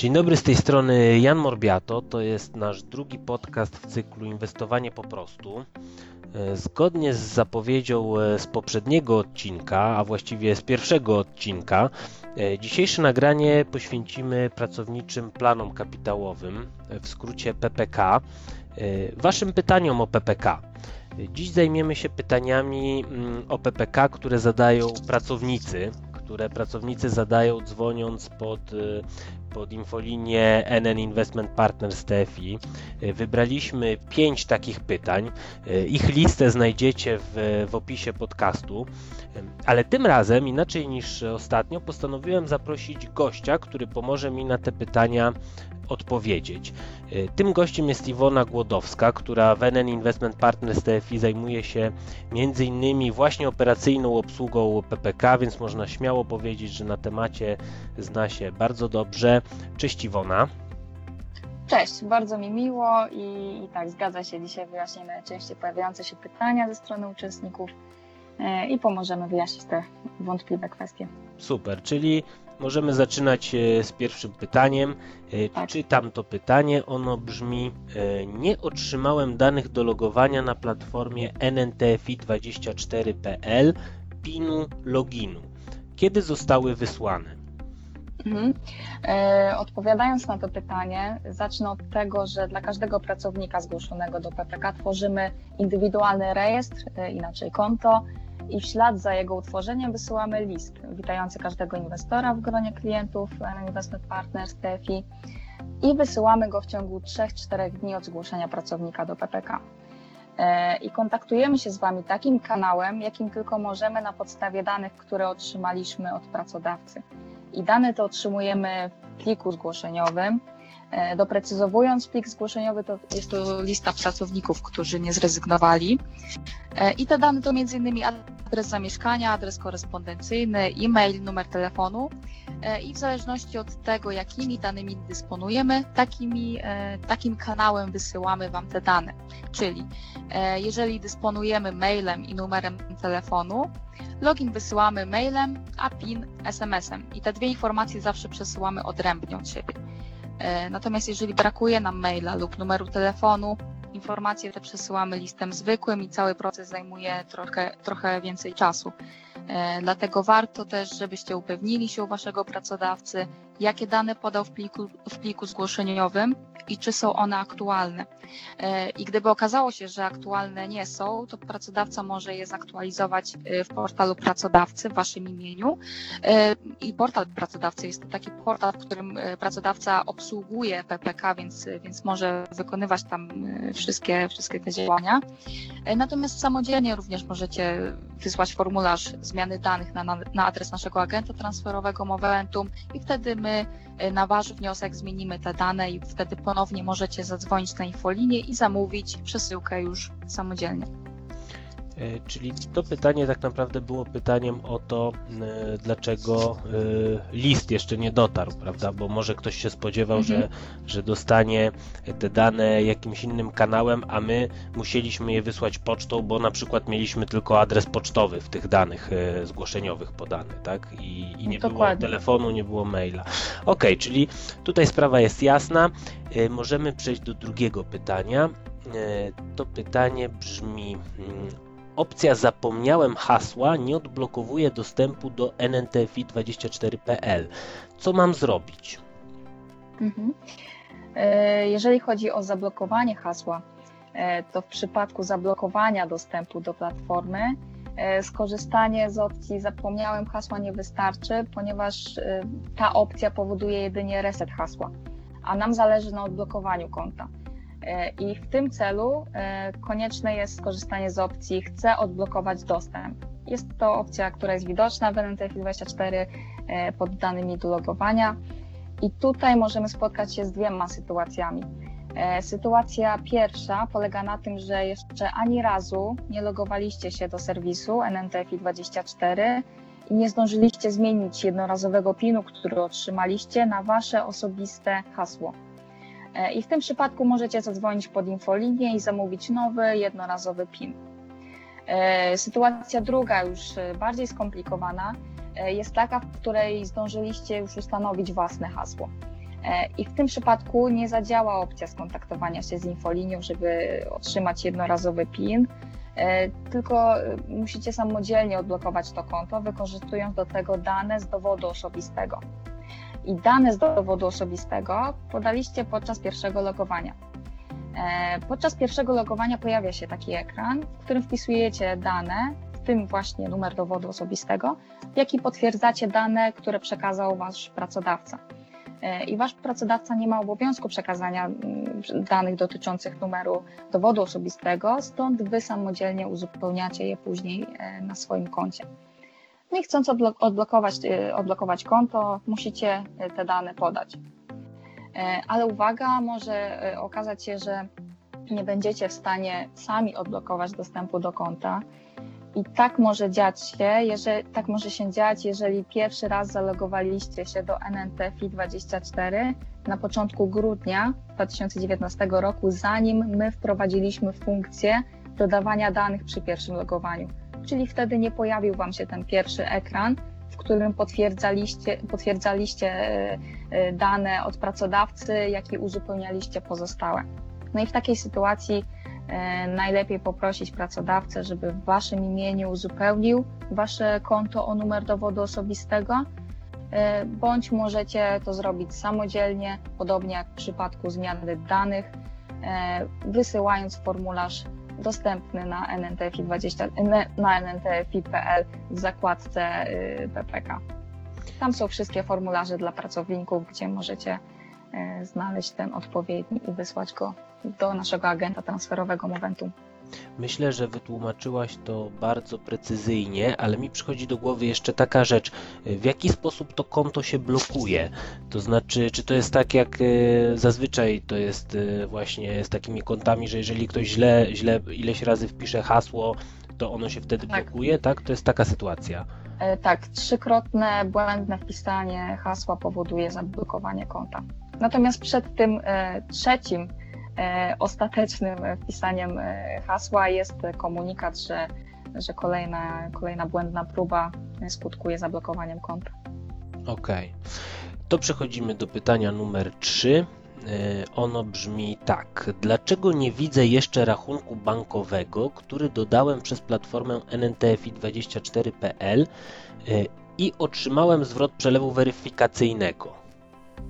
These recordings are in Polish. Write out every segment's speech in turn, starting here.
Dzień dobry, z tej strony Jan Morbiato. To jest nasz drugi podcast w cyklu Inwestowanie po prostu. E, Zgodnie z zapowiedzią e, z poprzedniego odcinka, a właściwie z pierwszego odcinka, e, dzisiejsze nagranie poświęcimy pracowniczym planom kapitałowym, w skrócie PPK, Waszym pytaniom o PPK. Dziś zajmiemy się pytaniami mm, o PPK, które zadają pracownicy, które pracownicy zadają dzwoniąc pod pod infolinię NN Investment Partners TFI. Wybraliśmy pięć takich pytań. Ich listę znajdziecie w, w opisie podcastu. Ale tym razem, inaczej niż ostatnio, postanowiłem zaprosić gościa, który pomoże mi na te pytania odpowiedzieć. Tym gościem jest Iwona Głodowska, która w NN Investment Partners TFI zajmuje się innymi właśnie operacyjną obsługą PPK, więc można śmiało powiedzieć, że na temacie zna się bardzo dobrze. Cześć Iwona. Cześć, bardzo mi miło i, i tak zgadza się. Dzisiaj wyjaśnimy najczęściej pojawiające się pytania ze strony uczestników e, i pomożemy wyjaśnić te wątpliwe kwestie. Super, czyli Możemy zaczynać e, z pierwszym pytaniem. E, tak. Czytam to pytanie. Ono brzmi: Nie otrzymałem danych do logowania na platformie nntfi24.pl PIN-u loginu. Kiedy zostały wysłane? Mhm. E, odpowiadając na to pytanie, zacznę od tego, że dla każdego pracownika zgłoszonego do PPK tworzymy indywidualny rejestr, e, inaczej konto, i w ślad za jego utworzeniem wysyłamy list witający każdego inwestora w gronie klientów Investment Partners TFI i wysyłamy go w ciągu 3-4 dni od zgłoszenia pracownika do PPK. E, I kontaktujemy się z Wami takim kanałem, jakim tylko możemy na podstawie danych, które otrzymaliśmy od pracodawcy. I dane te otrzymujemy w pliku zgłoszeniowym. E, doprecyzowując plik zgłoszeniowy, to jest to lista pracowników, którzy nie zrezygnowali. E, I te dane to m.in adres zamieszkania, adres korespondencyjny, e-mail, numer telefonu e, i w zależności od tego, jakimi danymi dysponujemy, takimi, takim kanałem wysyłamy Wam te dane. Czyli jeżeli dysponujemy mailem i numerem telefonu, login wysyłamy mailem, a PIN SMS-em i te dwie informacje zawsze przesyłamy odrębnie od siebie. Natomiast jeżeli brakuje nam maila lub numeru telefonu, Informacje te przesyłamy listem zwykłym i cały proces zajmuje trochę, trochę więcej czasu. E, dlatego warto też, żebyście upewnili się u Waszego pracodawcy, jakie dane podał w pliku, w pliku zgłoszeniowym i czy są one aktualne. E, I gdyby okazało się, że aktualne nie są, to pracodawca może je zaktualizować e, w portalu pracodawcy w Waszym imieniu. I portal pracodawcy jest to taki portal, w którym pracodawca obsługuje PPK, więc, więc może wykonywać tam wszystkie, wszystkie te działania. Natomiast samodzielnie również możecie wysłać formularz zmiany danych na, na adres naszego agenta transferowego Moventum i wtedy my na Wasz wniosek zmienimy te dane i wtedy ponownie możecie zadzwonić na infolinię i zamówić przesyłkę już samodzielnie. E, czyli to pytanie tak naprawdę było pytaniem o to, e, dlaczego e, list jeszcze nie dotarł, prawda? Bo może ktoś się spodziewał, mhm. że, że dostanie te dane jakimś innym kanałem, a my musieliśmy je wysłać pocztą, bo na przykład mieliśmy tylko adres pocztowy w tych danych zgłoszeniowych podany, tak? I, i nie Dokładnie. było telefonu, nie było maila. Ok, czyli tutaj sprawa jest jasna. Możemy przejść do drugiego pytania. To pytanie brzmi mm, Opcja Zapomniałem hasła nie odblokowuje dostępu do nntfi24.pl. Co mam zrobić? Mhm. E, jeżeli chodzi o zablokowanie hasła, e, to w przypadku zablokowania dostępu do platformy e, skorzystanie z opcji zapomniałem hasła nie wystarczy, ponieważ ta opcja powoduje jedynie reset hasła, a nam zależy na odblokowaniu konta. E, I w tym celu e, konieczne jest skorzystanie z opcji Chcę odblokować dostęp. Jest to opcja, która jest widoczna w NTFI24 e, pod danymi do logowania. I tutaj możemy spotkać się z dwiema sytuacjami. Sytuacja pierwsza polega na tym, że jeszcze ani razu nie logowaliście się do serwisu NNTFI24 i nie zdążyliście zmienić jednorazowego PIN-u, który otrzymaliście, na wasze osobiste hasło. E, I w tym przypadku możecie zadzwonić pod infolinię i zamówić nowy, jednorazowy PIN. E, sytuacja druga, już e, bardziej skomplikowana, jest taka, w której zdążyliście już ustanowić własne hasło. I w tym przypadku nie zadziała opcja skontaktowania się z infolinią, żeby otrzymać jednorazowy PIN, tylko musicie samodzielnie odblokować to konto, wykorzystując do tego dane z dowodu osobistego. I dane z dowodu osobistego podaliście podczas pierwszego logowania. Podczas pierwszego logowania pojawia się taki ekran, w którym wpisujecie dane, w tym właśnie numer dowodu osobistego, w jaki potwierdzacie dane, które przekazał Wasz pracodawca. I Wasz pracodawca nie ma obowiązku przekazania mm, danych dotyczących numeru dowodu osobistego, stąd Wy samodzielnie uzupełniacie je później na swoim koncie. I chcąc odblokować, odblokować konto, musicie te dane podać. Ale uwaga, może okazać się, że nie będziecie w stanie sami odblokować dostępu do konta. I tak może dziać się, jeżeli, tak może się dziać, jeżeli pierwszy raz zalogowaliście się do NNTFI24 na początku grudnia 2019 roku, zanim my wprowadziliśmy funkcję dodawania danych przy pierwszym logowaniu. Czyli wtedy nie pojawił Wam się ten pierwszy ekran, w którym potwierdzaliście, potwierdzaliście dane od pracodawcy, jak i uzupełnialiście pozostałe. No i w takiej sytuacji najlepiej poprosić pracodawcę, żeby w Waszym imieniu uzupełnił Wasze konto o numer dowodu osobistego, bądź możecie to zrobić samodzielnie, podobnie jak w przypadku zmiany danych, wysyłając formularz dostępny na NNTFI20, na NNTFI.pl w zakładce PPK. Tam są wszystkie formularze dla pracowników, gdzie możecie znaleźć ten odpowiedni i wysłać go do naszego agenta transferowego Momentum. Myślę, że wytłumaczyłaś to bardzo precyzyjnie, ale mi przychodzi do głowy jeszcze taka rzecz. W jaki sposób to konto się blokuje? To znaczy, czy to jest tak jak zazwyczaj to jest właśnie z takimi kontami, że jeżeli ktoś źle, źle ileś razy wpisze hasło, to ono się wtedy Tak. blokuje, tak? To jest taka sytuacja. E, Tak, trzykrotne błędne wpisanie hasła powoduje zablokowanie konta. Natomiast przed tym e, trzecim, e, ostatecznym wpisaniem e, hasła jest komunikat, że, że kolejna, kolejna błędna próba skutkuje zablokowaniem konta. Okej. To przechodzimy do pytania numer 3. Ono brzmi tak. Dlaczego nie widzę jeszcze rachunku bankowego, który dodałem przez platformę NNTFI24.pl y, i otrzymałem zwrot przelewu weryfikacyjnego?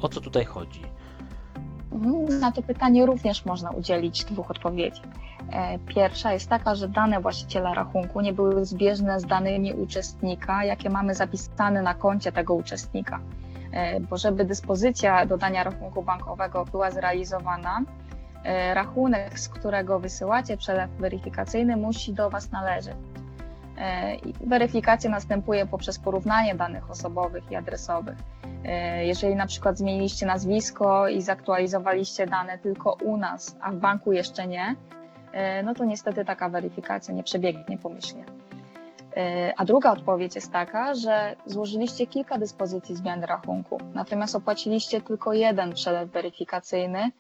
O co tutaj chodzi? Na to pytanie również można udzielić dwóch odpowiedzi. E, Pierwsza jest taka, że dane właściciela rachunku nie były zbieżne z danymi uczestnika, jakie mamy zapisane na koncie tego uczestnika. E, Bo żeby dyspozycja dodania rachunku bankowego była zrealizowana, e, rachunek, z którego wysyłacie przelew weryfikacyjny, musi do Was należeć. E, Weryfikacja następuje poprzez porównanie danych osobowych i adresowych. E, Jeżeli na przykład zmieniliście nazwisko i zaktualizowaliście dane tylko u nas, a w banku jeszcze nie, e, no to niestety taka weryfikacja nie przebiegnie pomyślnie. A druga odpowiedź jest taka, że złożyliście kilka dyspozycji zmiany rachunku, natomiast opłaciliście tylko jeden przelew weryfikacyjny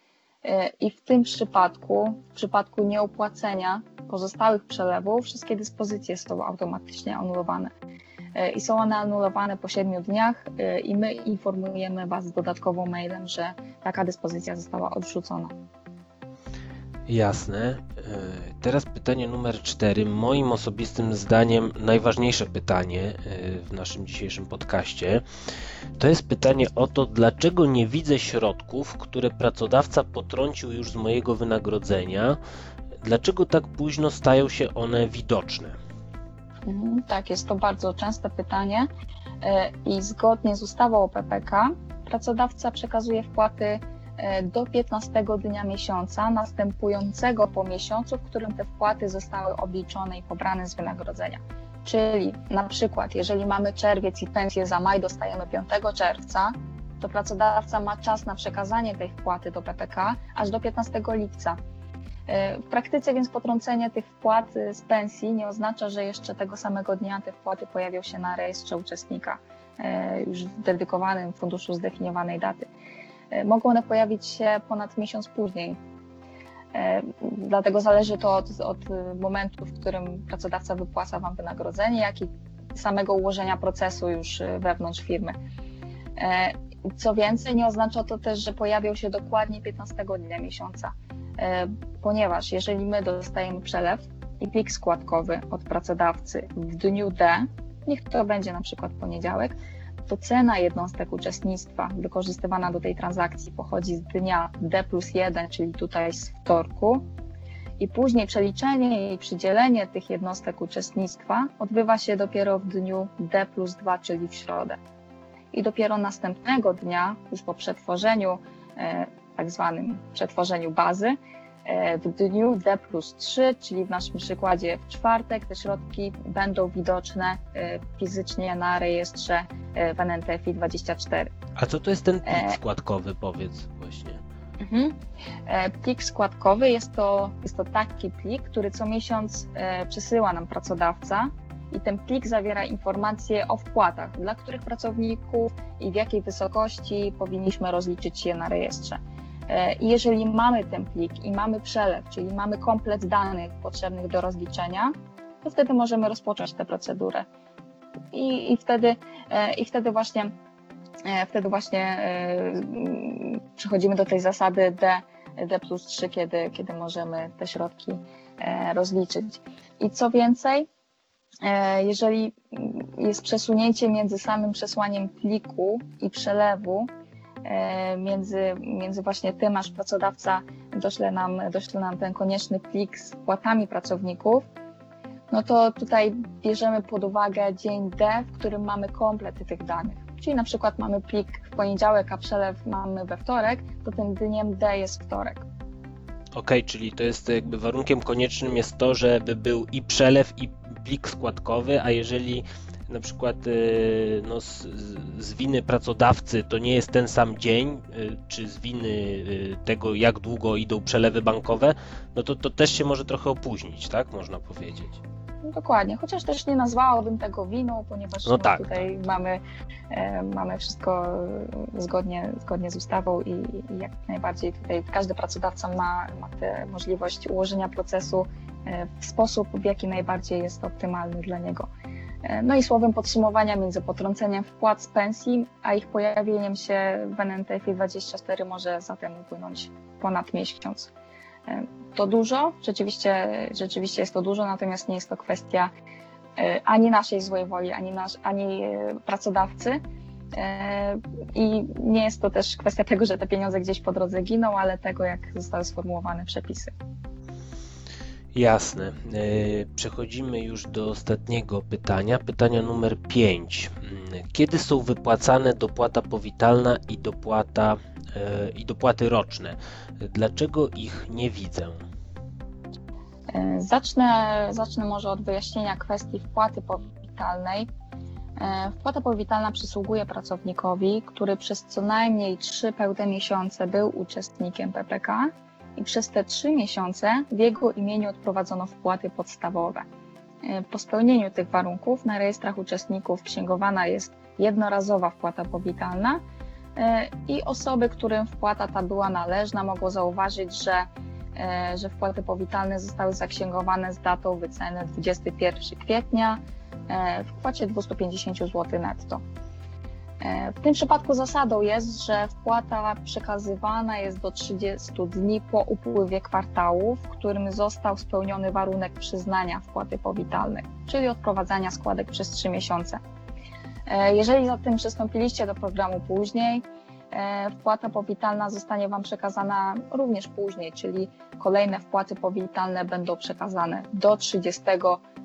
i w tym przypadku, w przypadku nieopłacenia pozostałych przelewów, wszystkie dyspozycje są automatycznie anulowane. E, I są one anulowane po 7 dniach e, i my informujemy Was dodatkowo mailem, że taka dyspozycja została odrzucona. Jasne. E, Teraz pytanie numer 4. Moim osobistym zdaniem najważniejsze pytanie w naszym dzisiejszym podcaście. To jest pytanie o to, dlaczego nie widzę środków, które pracodawca potrącił już z mojego wynagrodzenia. Dlaczego tak późno stają się one widoczne? Mhm, Tak, jest to bardzo częste pytanie e, i zgodnie z ustawą o PPK pracodawca przekazuje wpłaty e, do 15 dnia miesiąca następującego po miesiącu, w którym te wpłaty zostały obliczone i pobrane z wynagrodzenia. Czyli na przykład, jeżeli mamy czerwiec i pensję za maj dostajemy 5 czerwca, to pracodawca ma czas na przekazanie tej wpłaty do PPK aż do 15 lipca. W praktyce więc potrącenie tych wpłat z pensji nie oznacza, że jeszcze tego samego dnia te wpłaty pojawią się na rejestrze uczestnika, e, już w dedykowanym funduszu zdefiniowanej daty. E, Mogą one pojawić się ponad miesiąc później. E, Dlatego zależy to od, od momentu, w którym pracodawca wypłaca Wam wynagrodzenie, jak i samego ułożenia procesu już wewnątrz firmy. Co więcej, nie oznacza to też, że pojawią się dokładnie 15 dnia miesiąca, ponieważ jeżeli my dostajemy przelew i plik składkowy od pracodawcy w dniu D, niech to będzie na przykład poniedziałek, to cena jednostek uczestnictwa wykorzystywana do tej transakcji pochodzi z dnia D plus 1, czyli tutaj z wtorku, i później przeliczenie i przydzielenie tych jednostek uczestnictwa odbywa się dopiero w dniu D plus 2, czyli w środę. I dopiero następnego dnia, już po przetworzeniu, e, tak zwanym przetworzeniu bazy, e, w dniu D plus 3, czyli w naszym przykładzie w czwartek, te środki będą widoczne e, fizycznie na rejestrze e, w NNTFI 24. A co to jest ten plik składkowy, powiedz właśnie. Mhm. Plik składkowy jest to, jest to taki plik, który co miesiąc przesyła nam pracodawca i ten plik zawiera informacje o wpłatach, dla których pracowników i w jakiej wysokości powinniśmy rozliczyć je na rejestrze. E, I jeżeli mamy ten plik i mamy przelew, czyli mamy komplet danych potrzebnych do rozliczenia, to wtedy możemy rozpocząć tę procedurę. I, i, wtedy, e, i wtedy właśnie E, wtedy właśnie e, przechodzimy do tej zasady D, D plus 3, kiedy, kiedy możemy te środki e, rozliczyć. I co więcej, e, jeżeli jest przesunięcie między samym przesłaniem pliku i przelewu, e, między, między właśnie tym, aż pracodawca dośle nam, dośle nam ten konieczny plik z płatami pracowników, no to tutaj bierzemy pod uwagę dzień D, w którym mamy komplety tych danych. Czyli na przykład mamy plik w poniedziałek, a przelew mamy we wtorek, to tym dniem D jest wtorek. Okej, czyli to jest jakby warunkiem koniecznym jest to, żeby był i przelew, i plik składkowy, a jeżeli na przykład y, no, z, z winy pracodawcy to nie jest ten sam dzień, y, czy z winy y, tego, jak długo idą przelewy bankowe, no to to też się może trochę opóźnić, tak? Można powiedzieć. No dokładnie, chociaż też nie nazwałabym tego winą, ponieważ No tak, tutaj mamy, e, mamy wszystko e, zgodnie, zgodnie z ustawą i, i jak najbardziej tutaj każdy pracodawca ma, ma tę możliwość ułożenia procesu e, w sposób, w jaki najbardziej jest optymalny dla niego. E, No i słowem podsumowania między potrąceniem wpłat z pensji, a ich pojawieniem się w NNTF 24 może zatem upłynąć ponad miesiąc. E, To dużo, rzeczywiście, rzeczywiście jest to dużo, natomiast nie jest to kwestia e, ani naszej złej woli, ani, nasz, ani pracodawcy. I nie jest to też kwestia tego, że te pieniądze gdzieś po drodze giną, ale tego, jak zostały sformułowane przepisy. Jasne. E, Przechodzimy już do ostatniego pytania. Pytania numer 5. Kiedy są wypłacane dopłata powitalna i dopłata e, i dopłaty roczne? Dlaczego ich nie widzę? E, Zacznę, zacznę może od wyjaśnienia kwestii wpłaty powitalnej. Wpłata powitalna przysługuje pracownikowi, który przez co najmniej trzy pełne miesiące był uczestnikiem PPK i przez te trzy miesiące w jego imieniu odprowadzono wpłaty podstawowe. E, Po spełnieniu tych warunków na rejestrach uczestników księgowana jest jednorazowa wpłata powitalna e, i osoby, którym wpłata ta była należna, mogło zauważyć, że e, że wpłaty powitalne zostały zaksięgowane z datą wyceny 21 kwietnia w kwocie 250 zł netto. W tym przypadku zasadą jest, że wpłata przekazywana jest do 30 dni po upływie kwartału, w którym został spełniony warunek przyznania wpłaty powitalnej, czyli odprowadzania składek przez 3 miesiące. E, Jeżeli zatem przystąpiliście do programu później, e, wpłata powitalna zostanie Wam przekazana również później, czyli kolejne wpłaty powitalne będą przekazane do 30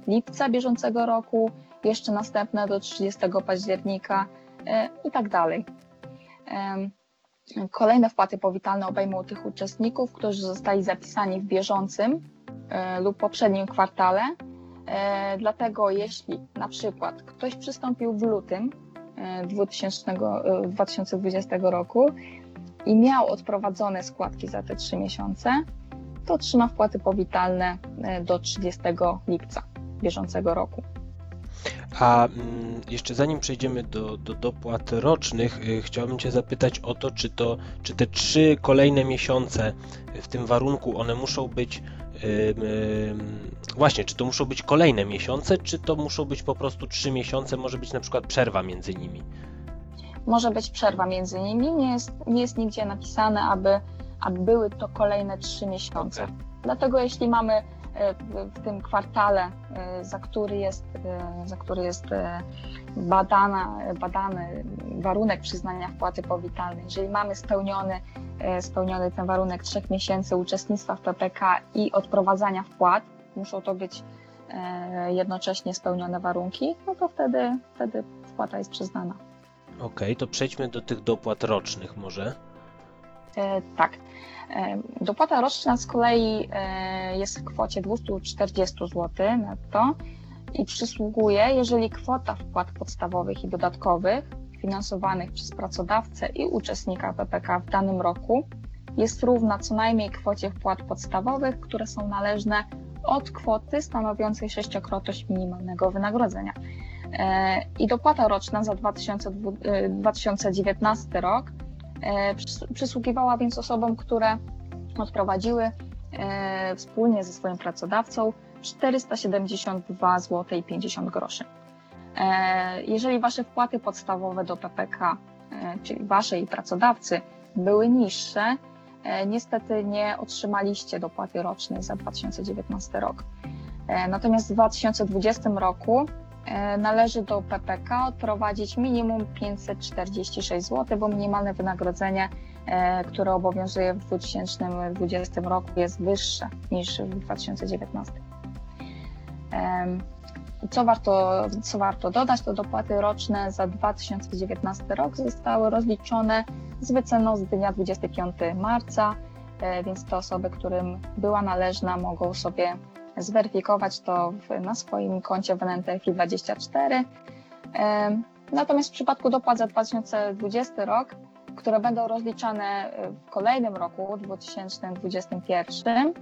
lipca bieżącego roku, jeszcze następne do 30 października i tak dalej. Kolejne wpłaty powitalne obejmą tych uczestników, którzy zostali zapisani w bieżącym e, lub poprzednim kwartale. E, Dlatego jeśli na przykład ktoś przystąpił w lutym e, 2000, e, 2020 roku i miał odprowadzone składki za te trzy miesiące, to otrzyma wpłaty powitalne e, do 30 lipca bieżącego roku. A mm, jeszcze zanim przejdziemy do, do dopłat rocznych, y, chciałbym Cię zapytać o to, czy, to, czy te trzy kolejne miesiące w tym warunku, one muszą być właśnie, czy to muszą być kolejne miesiące, czy to muszą być po prostu trzy miesiące, może być na przykład przerwa między nimi. może być przerwa między nimi. Nie jest, nie jest nigdzie napisane, aby, aby były to kolejne trzy miesiące. Okej. Dlatego jeśli mamy w, tym kwartale, e, za który jest, e, za który jest e, badana, badany warunek przyznania wpłaty powitalnej, jeżeli mamy spełniony, spełniony ten warunek trzech miesięcy uczestnictwa w PPK i odprowadzania wpłat, muszą to być jednocześnie spełnione warunki, no to wtedy, wtedy wpłata jest przyznana. Okej, to przejdźmy do tych dopłat rocznych może. E, Tak. E, Dopłata roczna z kolei e, jest w kwocie 240 zł netto i przysługuje, jeżeli kwota wpłat podstawowych i dodatkowych finansowanych przez pracodawcę i uczestnika PPK w danym roku jest równa co najmniej kwocie wpłat podstawowych, które są należne od kwoty stanowiącej sześciokrotność minimalnego wynagrodzenia. I dopłata roczna za 2020 e, 2019 rok Przysługiwała więc osobom, które odprowadziły e, wspólnie ze swoim pracodawcą 472 zł i 50 groszy. E, Jeżeli Wasze wpłaty podstawowe do PPK, e, czyli Wasze i pracodawcy, były niższe, e, niestety nie otrzymaliście dopłaty rocznej za 2019 rok. E, Natomiast w 2020 roku e, należy do PPK odprowadzić minimum 546 zł, bo minimalne wynagrodzenie, e, które obowiązuje w 2020 roku jest wyższe niż w 2019. Em, Co warto, co warto dodać, to dopłaty roczne za 2019 rok zostały rozliczone z wyceną z dnia 25 marca, e, więc te osoby, którym była należna, mogą sobie zweryfikować to w, na swoim koncie w NNTFI24. Em, Natomiast w przypadku dopłat za 2020 rok, które będą rozliczane e, w kolejnym roku, 2021,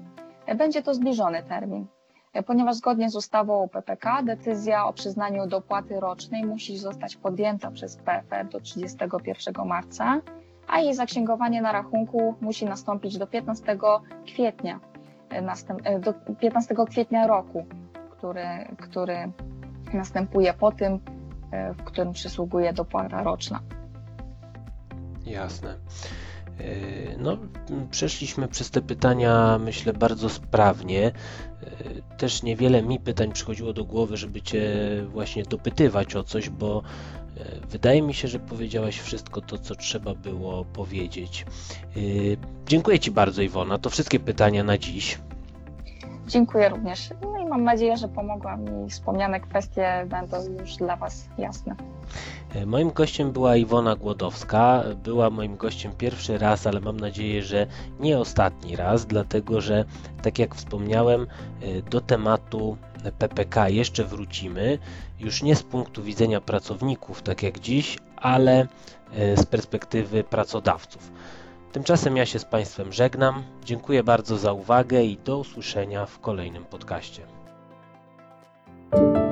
e, będzie to zbliżony termin. E, Ponieważ zgodnie z ustawą PPK decyzja o przyznaniu dopłaty rocznej musi zostać podjęta przez PFR do 31 marca, a jej zaksięgowanie na rachunku musi nastąpić do 15 kwietnia, do 15 kwietnia roku, który, który następuje po tym, e, w którym przysługuje dopłata roczna. Jasne. Yy, No, przeszliśmy przez te pytania, myślę, bardzo sprawnie. Yy, Też niewiele mi pytań przychodziło do głowy, żeby Cię właśnie dopytywać o coś, bo yy, wydaje mi się, że powiedziałaś wszystko to, co trzeba było powiedzieć. Dziękuję Ci bardzo, Iwona. To wszystkie pytania na dziś. Dziękuję również. Mam nadzieję, że pomogłam i wspomniane kwestie będą już dla Was jasne. E, Moim gościem była Iwona Głodowska. Była moim gościem pierwszy raz, ale mam nadzieję, że nie ostatni raz, dlatego że, tak jak wspomniałem, e, do tematu PPK jeszcze wrócimy. Już nie z punktu widzenia pracowników, tak jak dziś, ale e, z perspektywy pracodawców. Tymczasem ja się z Państwem żegnam. Dziękuję bardzo za uwagę i do usłyszenia w kolejnym podcaście. thank you